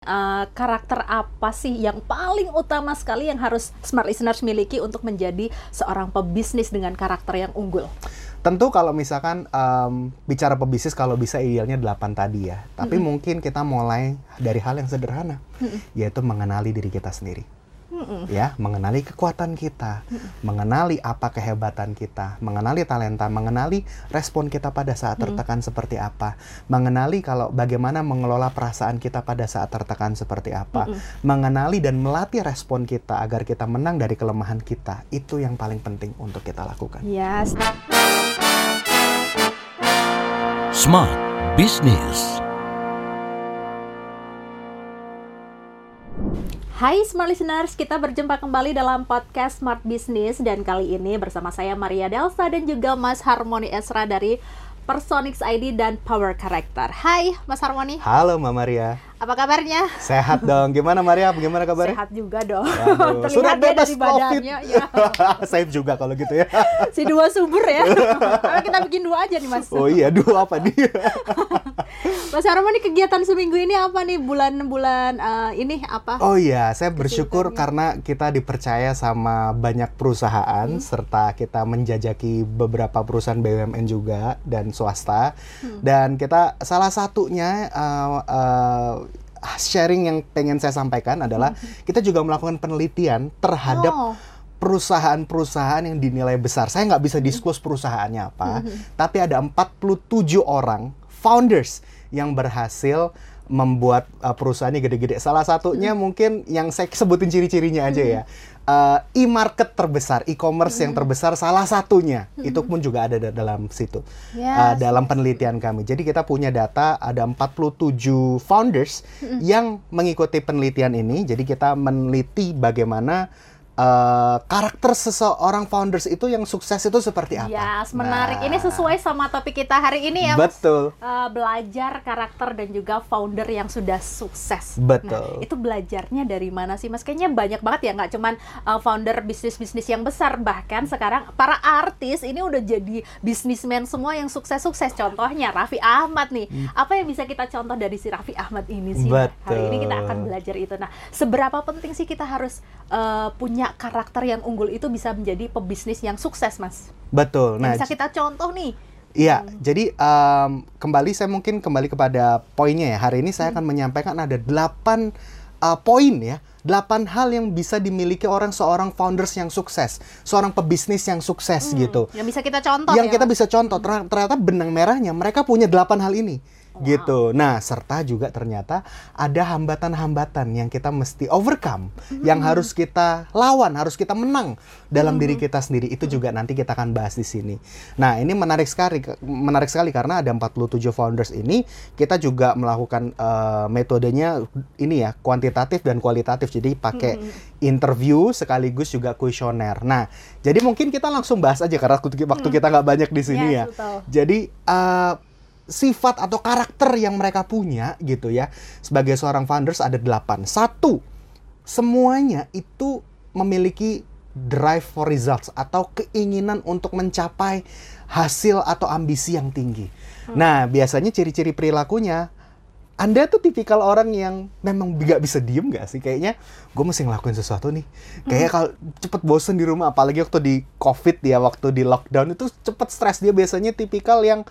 Uh, karakter apa sih yang paling utama sekali yang harus smart listeners miliki untuk menjadi seorang pebisnis dengan karakter yang unggul? Tentu kalau misalkan um, bicara pebisnis kalau bisa idealnya 8 tadi ya. Tapi mm -hmm. mungkin kita mulai dari hal yang sederhana, mm -hmm. yaitu mengenali diri kita sendiri mm ya mengenali kekuatan kita, mm mengenali apa kehebatan kita, mengenali talenta, mengenali respon kita pada saat tertekan mm seperti apa, mengenali kalau bagaimana mengelola perasaan kita pada saat tertekan seperti apa, mm mengenali dan melatih respon kita agar kita menang dari kelemahan kita itu yang paling penting untuk kita lakukan. Yes. Smart Business. Hai Smart Listeners, kita berjumpa kembali dalam podcast Smart Business dan kali ini bersama saya Maria Delsa dan juga Mas Harmoni Esra dari Personix ID dan Power Character. Hai Mas Harmoni. Halo Mbak Maria. Apa kabarnya? Sehat dong. Gimana Maria? Gimana kabarnya? Sehat juga dong. Waduh, sudah bebas dari badannya. Ya. Safe juga kalau gitu ya. si dua subur ya. kita bikin dua aja nih Mas. Oh iya, dua apa nih? Mas Arman nih kegiatan seminggu ini apa nih bulan-bulan uh, ini apa? Oh iya, saya bersyukur karena kita dipercaya sama banyak perusahaan hmm. serta kita menjajaki beberapa perusahaan BUMN juga dan swasta. Hmm. Dan kita salah satunya uh, uh, sharing yang pengen saya sampaikan adalah mm-hmm. kita juga melakukan penelitian terhadap oh perusahaan-perusahaan yang dinilai besar. Saya nggak bisa mm-hmm. disclose perusahaannya apa, mm-hmm. tapi ada 47 orang founders yang berhasil membuat uh, perusahaannya gede-gede. Salah satunya mm-hmm. mungkin yang saya sebutin ciri-cirinya aja ya uh, e-market terbesar, e-commerce hmm. yang terbesar salah satunya hmm. itu pun juga ada dalam situ yes. uh, dalam penelitian kami. Jadi kita punya data ada 47 founders hmm. yang mengikuti penelitian ini. Jadi kita meneliti bagaimana uh, karakter seseorang founders itu yang sukses itu seperti apa? Yes, menarik. Nah. Ini sesuai sama topik kita hari ini ya, Betul. Mas. Uh, belajar karakter dan juga founder yang sudah sukses. Betul. Nah, itu belajarnya dari mana sih, Mas? Kayaknya banyak banget ya, nggak cuman uh, founder bisnis-bisnis yang besar, bahkan sekarang para artis ini udah jadi bisnismen semua yang sukses-sukses. Contohnya Raffi Ahmad nih. Hmm. Apa yang bisa kita contoh dari si Raffi Ahmad ini sih? Betul. Hari ini kita akan belajar itu. Nah, seberapa penting sih kita harus uh, punya karakter yang unggul itu bisa menjadi pebisnis yang sukses, Mas. Betul. Nah, bisa kita contoh nih. Iya, hmm. jadi um, kembali saya mungkin kembali kepada poinnya ya. Hari ini saya hmm. akan menyampaikan ada delapan uh, poin ya, delapan hal yang bisa dimiliki orang seorang founders yang sukses, seorang pebisnis yang sukses hmm. gitu. Yang bisa kita contoh. Yang ya, kita bisa contoh. Ternyata benang merahnya mereka punya delapan hal ini gitu. Nah, serta juga ternyata ada hambatan-hambatan yang kita mesti overcome, hmm. yang harus kita lawan, harus kita menang dalam hmm. diri kita sendiri. Itu juga nanti kita akan bahas di sini. Nah, ini menarik sekali menarik sekali karena ada 47 founders ini kita juga melakukan uh, metodenya ini ya, kuantitatif dan kualitatif. Jadi pakai hmm. interview sekaligus juga kuesioner. Nah, jadi mungkin kita langsung bahas aja karena waktu hmm. kita nggak banyak di sini yes, ya. Betul. Jadi uh, sifat atau karakter yang mereka punya gitu ya. Sebagai seorang founders ada delapan. Satu, semuanya itu memiliki drive for results atau keinginan untuk mencapai hasil atau ambisi yang tinggi. Hmm. Nah, biasanya ciri-ciri perilakunya anda tuh tipikal orang yang memang gak bisa diem gak sih? Kayaknya gue mesti ngelakuin sesuatu nih. Kayak hmm. kalau cepet bosen di rumah, apalagi waktu di covid ya, waktu di lockdown itu cepet stres. Dia biasanya tipikal yang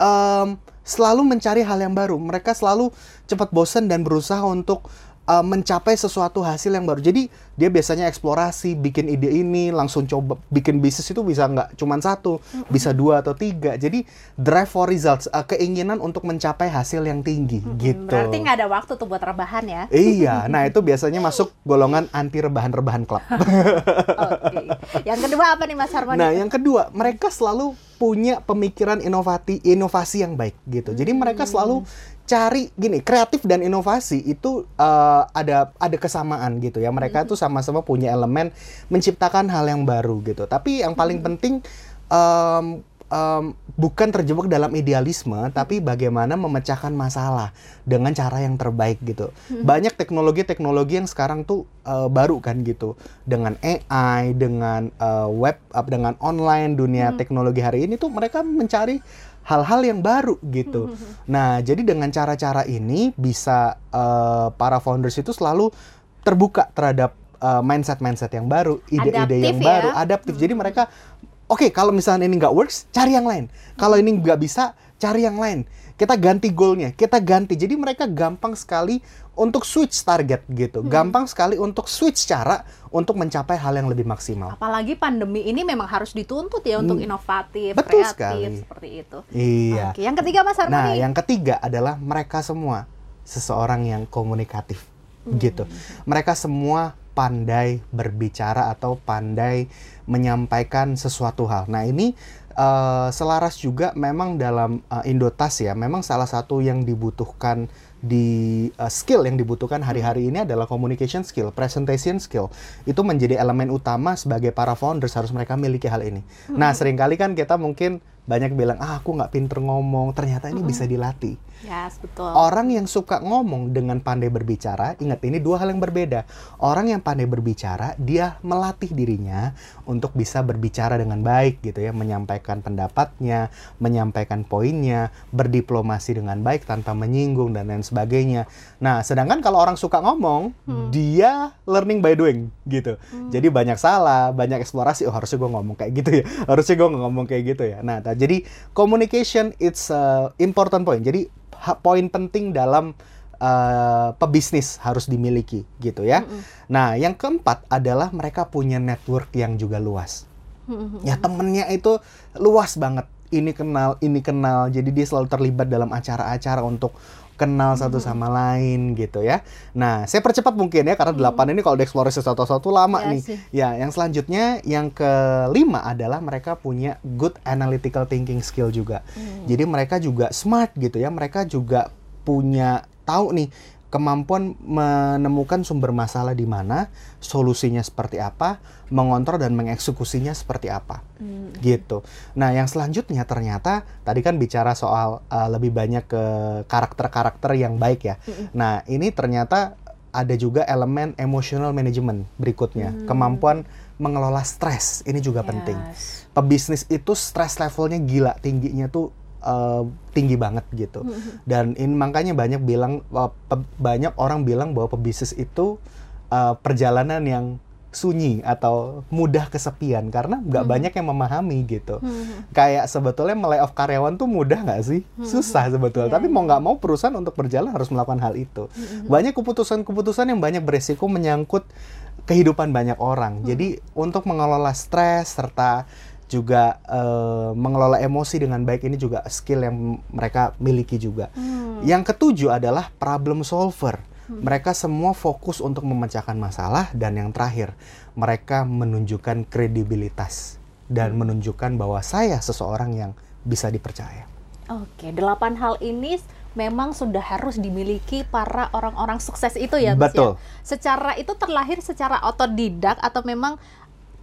um, selalu mencari hal yang baru. Mereka selalu cepat bosan dan berusaha untuk uh, mencapai sesuatu hasil yang baru. Jadi dia biasanya eksplorasi, bikin ide ini, langsung coba bikin bisnis itu bisa nggak cuma satu, mm-hmm. bisa dua atau tiga. Jadi drive for results, uh, keinginan untuk mencapai hasil yang tinggi, mm-hmm. gitu. Berarti nggak ada waktu tuh buat rebahan ya? Iya, nah itu biasanya masuk golongan anti rebahan-rebahan klub. Oke. okay. Yang kedua apa nih Mas Harmoni? Nah yang kedua, mereka selalu punya pemikiran inovasi inovasi yang baik gitu. Jadi mereka selalu cari gini kreatif dan inovasi itu uh, ada ada kesamaan gitu ya mereka mm-hmm. tuh sama-sama punya elemen menciptakan hal yang baru gitu tapi yang paling mm-hmm. penting um, um, bukan terjebak dalam idealisme, tapi bagaimana memecahkan masalah dengan cara yang terbaik gitu. Hmm. Banyak teknologi-teknologi yang sekarang tuh uh, baru kan gitu, dengan AI, dengan uh, web, uh, dengan online dunia hmm. teknologi hari ini tuh mereka mencari hal-hal yang baru gitu. Nah, jadi dengan cara-cara ini bisa uh, para founders itu selalu terbuka terhadap uh, mindset-mindset yang baru, ide-ide yang ya. baru, adaptif. Jadi mereka oke kalau misalnya ini nggak works, cari yang lain. Kalau ini nggak bisa, cari yang lain. Kita ganti goalnya, kita ganti. Jadi mereka gampang sekali untuk switch target gitu, gampang sekali untuk switch cara untuk mencapai hal yang lebih maksimal. Apalagi pandemi ini memang harus dituntut ya untuk inovatif, Hmm. Betul kreatif sekali. seperti itu. Iya. Oke, yang ketiga Mas Nah, Harmoni. yang ketiga adalah mereka semua seseorang yang komunikatif gitu. Mereka semua pandai berbicara atau pandai menyampaikan sesuatu hal. Nah, ini eh, selaras juga memang dalam eh, Indotas ya, memang salah satu yang dibutuhkan di eh, skill yang dibutuhkan hari-hari ini adalah communication skill, presentation skill. Itu menjadi elemen utama sebagai para founders harus mereka miliki hal ini. Nah, sering kali kan kita mungkin banyak bilang, ah aku nggak pinter ngomong, ternyata ini bisa dilatih. Yes, betul. Orang yang suka ngomong dengan pandai berbicara, ingat ini dua hal yang berbeda. Orang yang pandai berbicara, dia melatih dirinya untuk bisa berbicara dengan baik gitu ya, menyampaikan pendapatnya, menyampaikan poinnya, berdiplomasi dengan baik tanpa menyinggung dan lain sebagainya. Nah, sedangkan kalau orang suka ngomong, dia learning by doing gitu. Jadi banyak salah, banyak eksplorasi. Oh, harusnya gue ngomong kayak gitu ya. Harusnya gue ngomong kayak gitu ya. Nah, jadi communication it's a important point. Jadi poin penting dalam uh, pebisnis harus dimiliki gitu ya. Nah, yang keempat adalah mereka punya network yang juga luas. Ya temennya itu luas banget. Ini kenal, ini kenal. Jadi dia selalu terlibat dalam acara-acara untuk kenal satu sama lain gitu ya. Nah, saya percepat mungkin ya karena delapan ini kalau dieksplorasi satu-satu lama Iya nih. sih. Ya, yang selanjutnya yang kelima adalah mereka punya good analytical thinking skill juga. Jadi mereka juga smart gitu ya. Mereka juga punya tahu nih kemampuan menemukan sumber masalah di mana, solusinya seperti apa, mengontrol dan mengeksekusinya seperti apa. Gitu. Nah, yang selanjutnya ternyata tadi kan bicara soal uh, lebih banyak ke karakter-karakter yang baik ya. Nah, ini ternyata ada juga elemen emotional management berikutnya, kemampuan mengelola stres. Ini juga penting. Yes. Pebisnis itu stres levelnya gila, tingginya tuh uh, tinggi banget gitu. Dan ini makanya banyak bilang uh, pe- banyak orang bilang bahwa pebisnis itu uh, perjalanan yang sunyi atau mudah kesepian karena nggak banyak yang memahami gitu. Kayak sebetulnya melay-off karyawan tuh mudah nggak sih? Susah sebetulnya. Tapi mau nggak mau perusahaan untuk berjalan harus melakukan hal itu. Banyak keputusan-keputusan yang banyak beresiko menyangkut kehidupan banyak orang. Jadi untuk mengelola stres serta juga eh, mengelola emosi dengan baik ini juga skill yang mereka miliki juga. Yang ketujuh adalah problem solver. Mereka semua fokus untuk memecahkan masalah dan yang terakhir mereka menunjukkan kredibilitas dan menunjukkan bahwa saya seseorang yang bisa dipercaya. Oke, delapan hal ini memang sudah harus dimiliki para orang-orang sukses itu ya, Mas, Betul. ya? Secara itu terlahir secara otodidak atau memang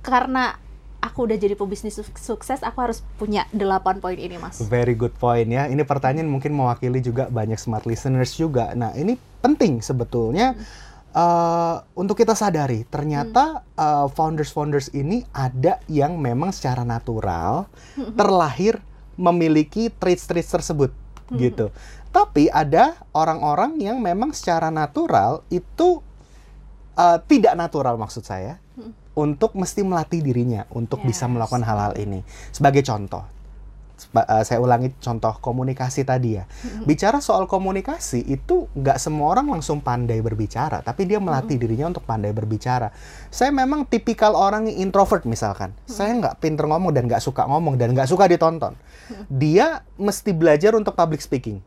karena aku udah jadi pebisnis suk- sukses, aku harus punya delapan poin ini, Mas. Very good point ya. Ini pertanyaan mungkin mewakili juga banyak smart listeners juga. Nah, ini penting sebetulnya eh, untuk kita sadari ternyata eh, founders-founders ini ada yang memang secara natural terlahir memiliki traits-traits tersebut gitu. Tapi ada orang-orang yang memang secara natural itu eh, tidak natural maksud saya untuk mesti melatih dirinya untuk bisa Yes. melakukan hal-hal ini. Sebagai contoh, eh, saya ulangi contoh komunikasi tadi ya. Bicara soal komunikasi itu nggak semua orang langsung pandai berbicara, tapi dia melatih dirinya untuk pandai berbicara. Saya memang tipikal orang yang introvert misalkan. Saya nggak pinter ngomong dan nggak suka ngomong dan nggak suka ditonton. Dia mesti belajar untuk public speaking.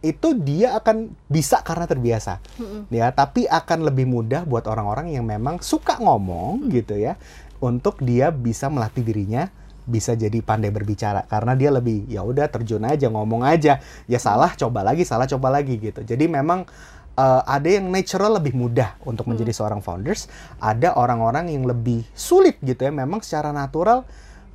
Itu dia akan bisa karena terbiasa, ya. Tapi akan lebih mudah buat orang-orang yang memang suka ngomong gitu ya, untuk dia bisa melatih dirinya bisa jadi pandai berbicara. Karena dia lebih ya udah terjun aja ngomong aja. Ya salah coba lagi salah coba lagi gitu. Jadi memang eh, ada yang natural lebih mudah untuk menjadi seorang founders. Ada orang-orang yang lebih sulit gitu ya. Memang secara natural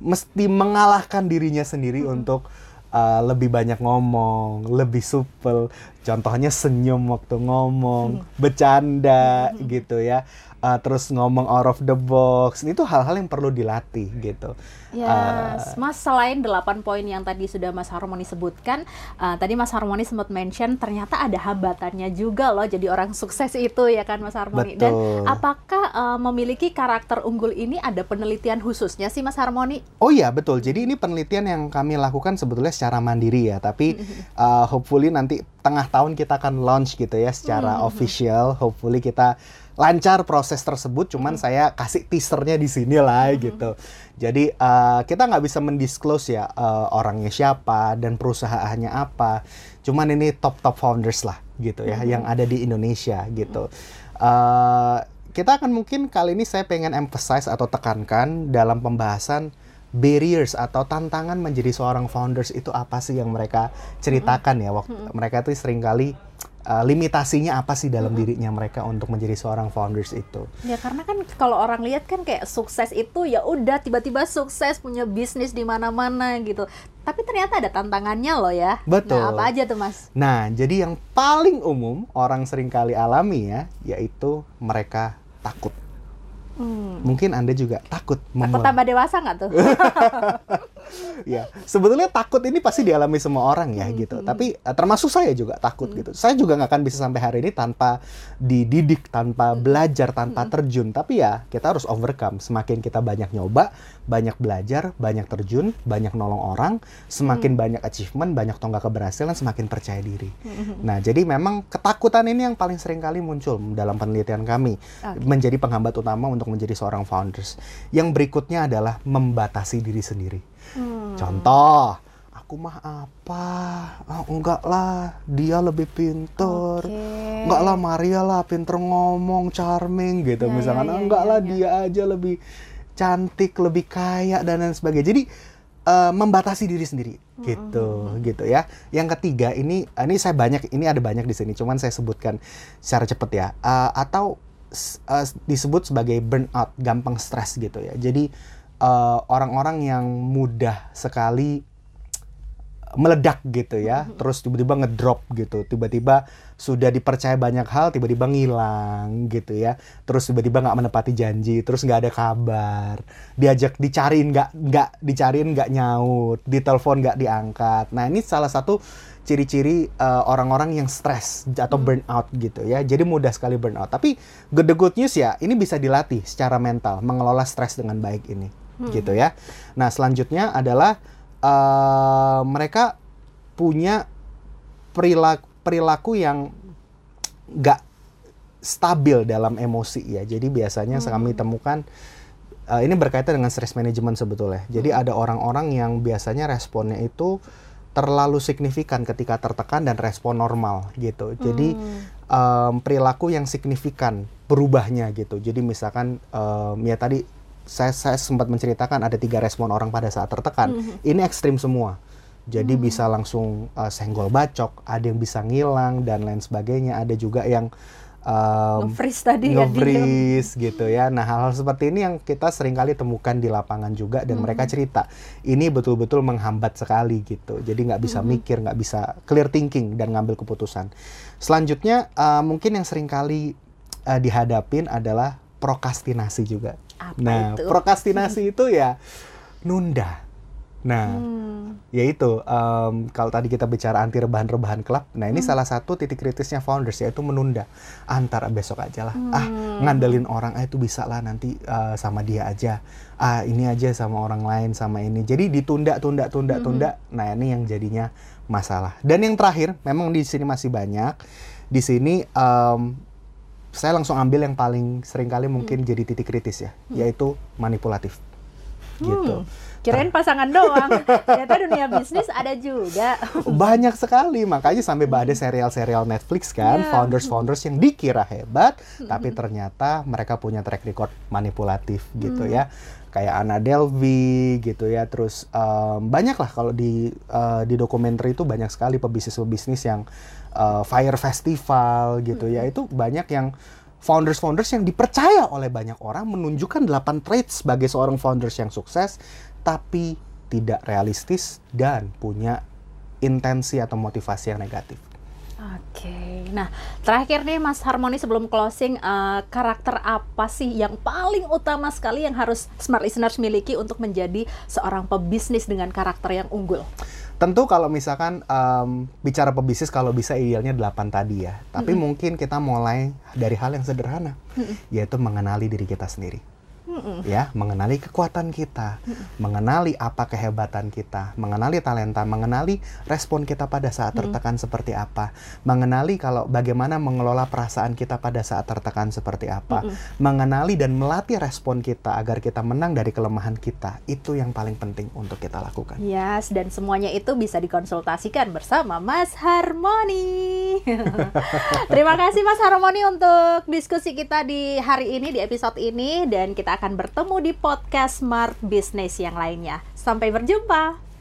mesti mengalahkan dirinya sendiri untuk eh, lebih banyak ngomong lebih supel Contohnya senyum waktu ngomong, bercanda gitu ya. Uh, terus ngomong out of the box. Itu hal-hal yang perlu dilatih gitu. Yes, Mas selain 8 poin yang tadi sudah Mas Harmoni sebutkan, uh, tadi Mas Harmoni sempat mention ternyata ada hambatannya juga loh jadi orang sukses itu ya kan Mas Harmoni. Dan Betul. apakah uh, memiliki karakter unggul ini ada penelitian khususnya sih Mas Harmoni? Oh iya betul. Jadi ini penelitian yang kami lakukan sebetulnya secara mandiri ya. Tapi uh, hopefully nanti tengah tahun kita akan launch gitu ya secara official. Hopefully kita lancar proses tersebut. Cuman saya kasih teasernya di sini lah gitu. Jadi uh, kita nggak bisa mendisclose ya uh, orangnya siapa dan perusahaannya apa. Cuman ini top top founders lah gitu ya yang ada di Indonesia gitu. Uh, kita akan mungkin kali ini saya pengen emphasize atau tekankan dalam pembahasan barriers atau tantangan menjadi seorang founders itu apa sih yang mereka ceritakan ya waktu mereka itu sering kali uh, limitasinya apa sih dalam dirinya mereka untuk menjadi seorang founders itu. Ya karena kan kalau orang lihat kan kayak sukses itu ya udah tiba-tiba sukses punya bisnis di mana-mana gitu. Tapi ternyata ada tantangannya loh ya. Betul. Nah, apa aja tuh Mas? Nah, jadi yang paling umum orang sering kali alami ya, yaitu mereka takut. Hmm. Mungkin Anda juga takut Takut tambah dewasa nggak tuh? ya sebetulnya takut ini pasti dialami semua orang ya Hmm, gitu. tapi eh, termasuk saya juga takut gitu. Saya juga nggak akan bisa sampai hari ini tanpa dididik tanpa Hmm. belajar tanpa terjun. Tapi ya kita harus overcome. Semakin kita banyak nyoba banyak belajar banyak terjun banyak nolong orang Hmm. semakin banyak achievement banyak tonggak keberhasilan semakin percaya diri. Hmm. nah jadi memang ketakutan ini yang paling sering kali muncul dalam penelitian kami. Oke. menjadi penghambat utama untuk menjadi seorang founders. Yang berikutnya adalah membatasi diri sendiri Hmm. Contoh, aku mah apa? Ah, enggak lah, dia lebih pinter. Oke. Enggak lah, Maria lah pinter ngomong, charming gitu. Ya, Misalkan, ya, ya, enggak ya, lah, ya. dia aja lebih cantik, lebih kaya dan lain sebagainya. Jadi eh, membatasi diri sendiri gitu, gitu ya. Yang ketiga ini, ini saya banyak, ini ada banyak di sini. Cuman saya sebutkan secara cepat ya. Eh, atau eh, disebut sebagai burnout, gampang stres gitu ya. Jadi eh, orang-orang yang mudah sekali meledak gitu ya, terus tiba-tiba ngedrop gitu, tiba-tiba sudah dipercaya banyak hal, tiba-tiba ngilang gitu ya, terus tiba-tiba nggak menepati janji, terus nggak ada kabar, diajak dicariin nggak nggak dicariin nggak nyaut, ditelepon nggak diangkat. Nah ini salah satu ciri-ciri eh, orang-orang yang stres atau burnout gitu ya, jadi mudah sekali burnout. Tapi good the good news ya, ini bisa dilatih secara mental, mengelola stres dengan baik ini, gitu ya. Nah selanjutnya adalah eh, mereka punya perilaku perilaku yang nggak stabil dalam emosi ya. Jadi biasanya kami temukan eh, ini berkaitan dengan stress management sebetulnya. Jadi ada orang-orang yang biasanya responnya itu terlalu signifikan ketika tertekan dan respon normal gitu. Jadi em, perilaku yang signifikan berubahnya gitu. Jadi misalkan em, ya tadi saya, saya sempat menceritakan ada tiga respon orang pada saat tertekan. Ini ekstrim semua. Jadi bisa langsung eh, senggol bacok, ada yang bisa ngilang dan lain sebagainya. Ada juga yang em, Nge-freeze tadi ya, nge-freeze gitu ya. Nah hal-hal seperti ini yang kita sering kali temukan di lapangan juga dan mereka cerita ini betul-betul menghambat sekali gitu. Jadi nggak bisa mikir, nggak bisa clear thinking dan ngambil keputusan. Selanjutnya eh, mungkin yang sering kali eh, dihadapin adalah prokrastinasi juga. Apa nah itu? prokrastinasi itu ya nunda. Nah Hmm. yaitu em, kalau tadi kita bicara anti rebahan-rebahan klub, nah ini salah satu titik kritisnya founders yaitu menunda antara besok aja lah, ah ngandelin orang ah itu bisa lah nanti eh, sama dia aja, ah ini aja sama orang lain sama ini, jadi ditunda, tunda, tunda, tunda, nah ini yang jadinya masalah. Dan yang terakhir, memang di sini masih banyak, di sini em, saya langsung ambil yang paling sering kali mungkin jadi titik kritis ya, yaitu manipulatif, gitu. Kirain pasangan doang. Ternyata dunia bisnis ada juga. banyak sekali. Makanya sampai ada serial-serial Netflix kan Iya. founders-founders yang dikira hebat tapi ternyata mereka punya track record manipulatif gitu ya. Kayak Anna Delvey gitu ya. Terus em, banyak lah kalau di eh, di dokumenter itu banyak sekali pebisnis-pebisnis yang eh, Fire Festival gitu ya. Itu banyak yang founders-founders yang dipercaya oleh banyak orang menunjukkan 8 traits sebagai seorang founders yang sukses tapi tidak realistis dan punya intensi atau motivasi yang negatif Oke, nah terakhir nih Mas Harmoni sebelum closing, eh, karakter apa sih yang paling utama sekali yang harus smart listeners miliki untuk menjadi seorang pebisnis dengan karakter yang unggul? Tentu kalau misalkan em, bicara pebisnis kalau bisa idealnya 8 tadi ya. Tapi mungkin kita mulai dari hal yang sederhana, yaitu mengenali diri kita sendiri. Ya, mengenali kekuatan kita, mengenali apa kehebatan kita, mengenali talenta, mengenali respon kita pada saat tertekan seperti apa, mengenali kalau bagaimana mengelola perasaan kita pada saat tertekan seperti apa, mengenali dan melatih respon kita agar kita menang dari kelemahan kita. Itu yang paling penting untuk kita lakukan. Yes, dan semuanya itu bisa dikonsultasikan bersama Mas Harmoni. Terima kasih Mas Harmoni untuk diskusi kita di hari ini, di episode ini. Dan akan bertemu di podcast Smart Business yang lainnya. Sampai berjumpa.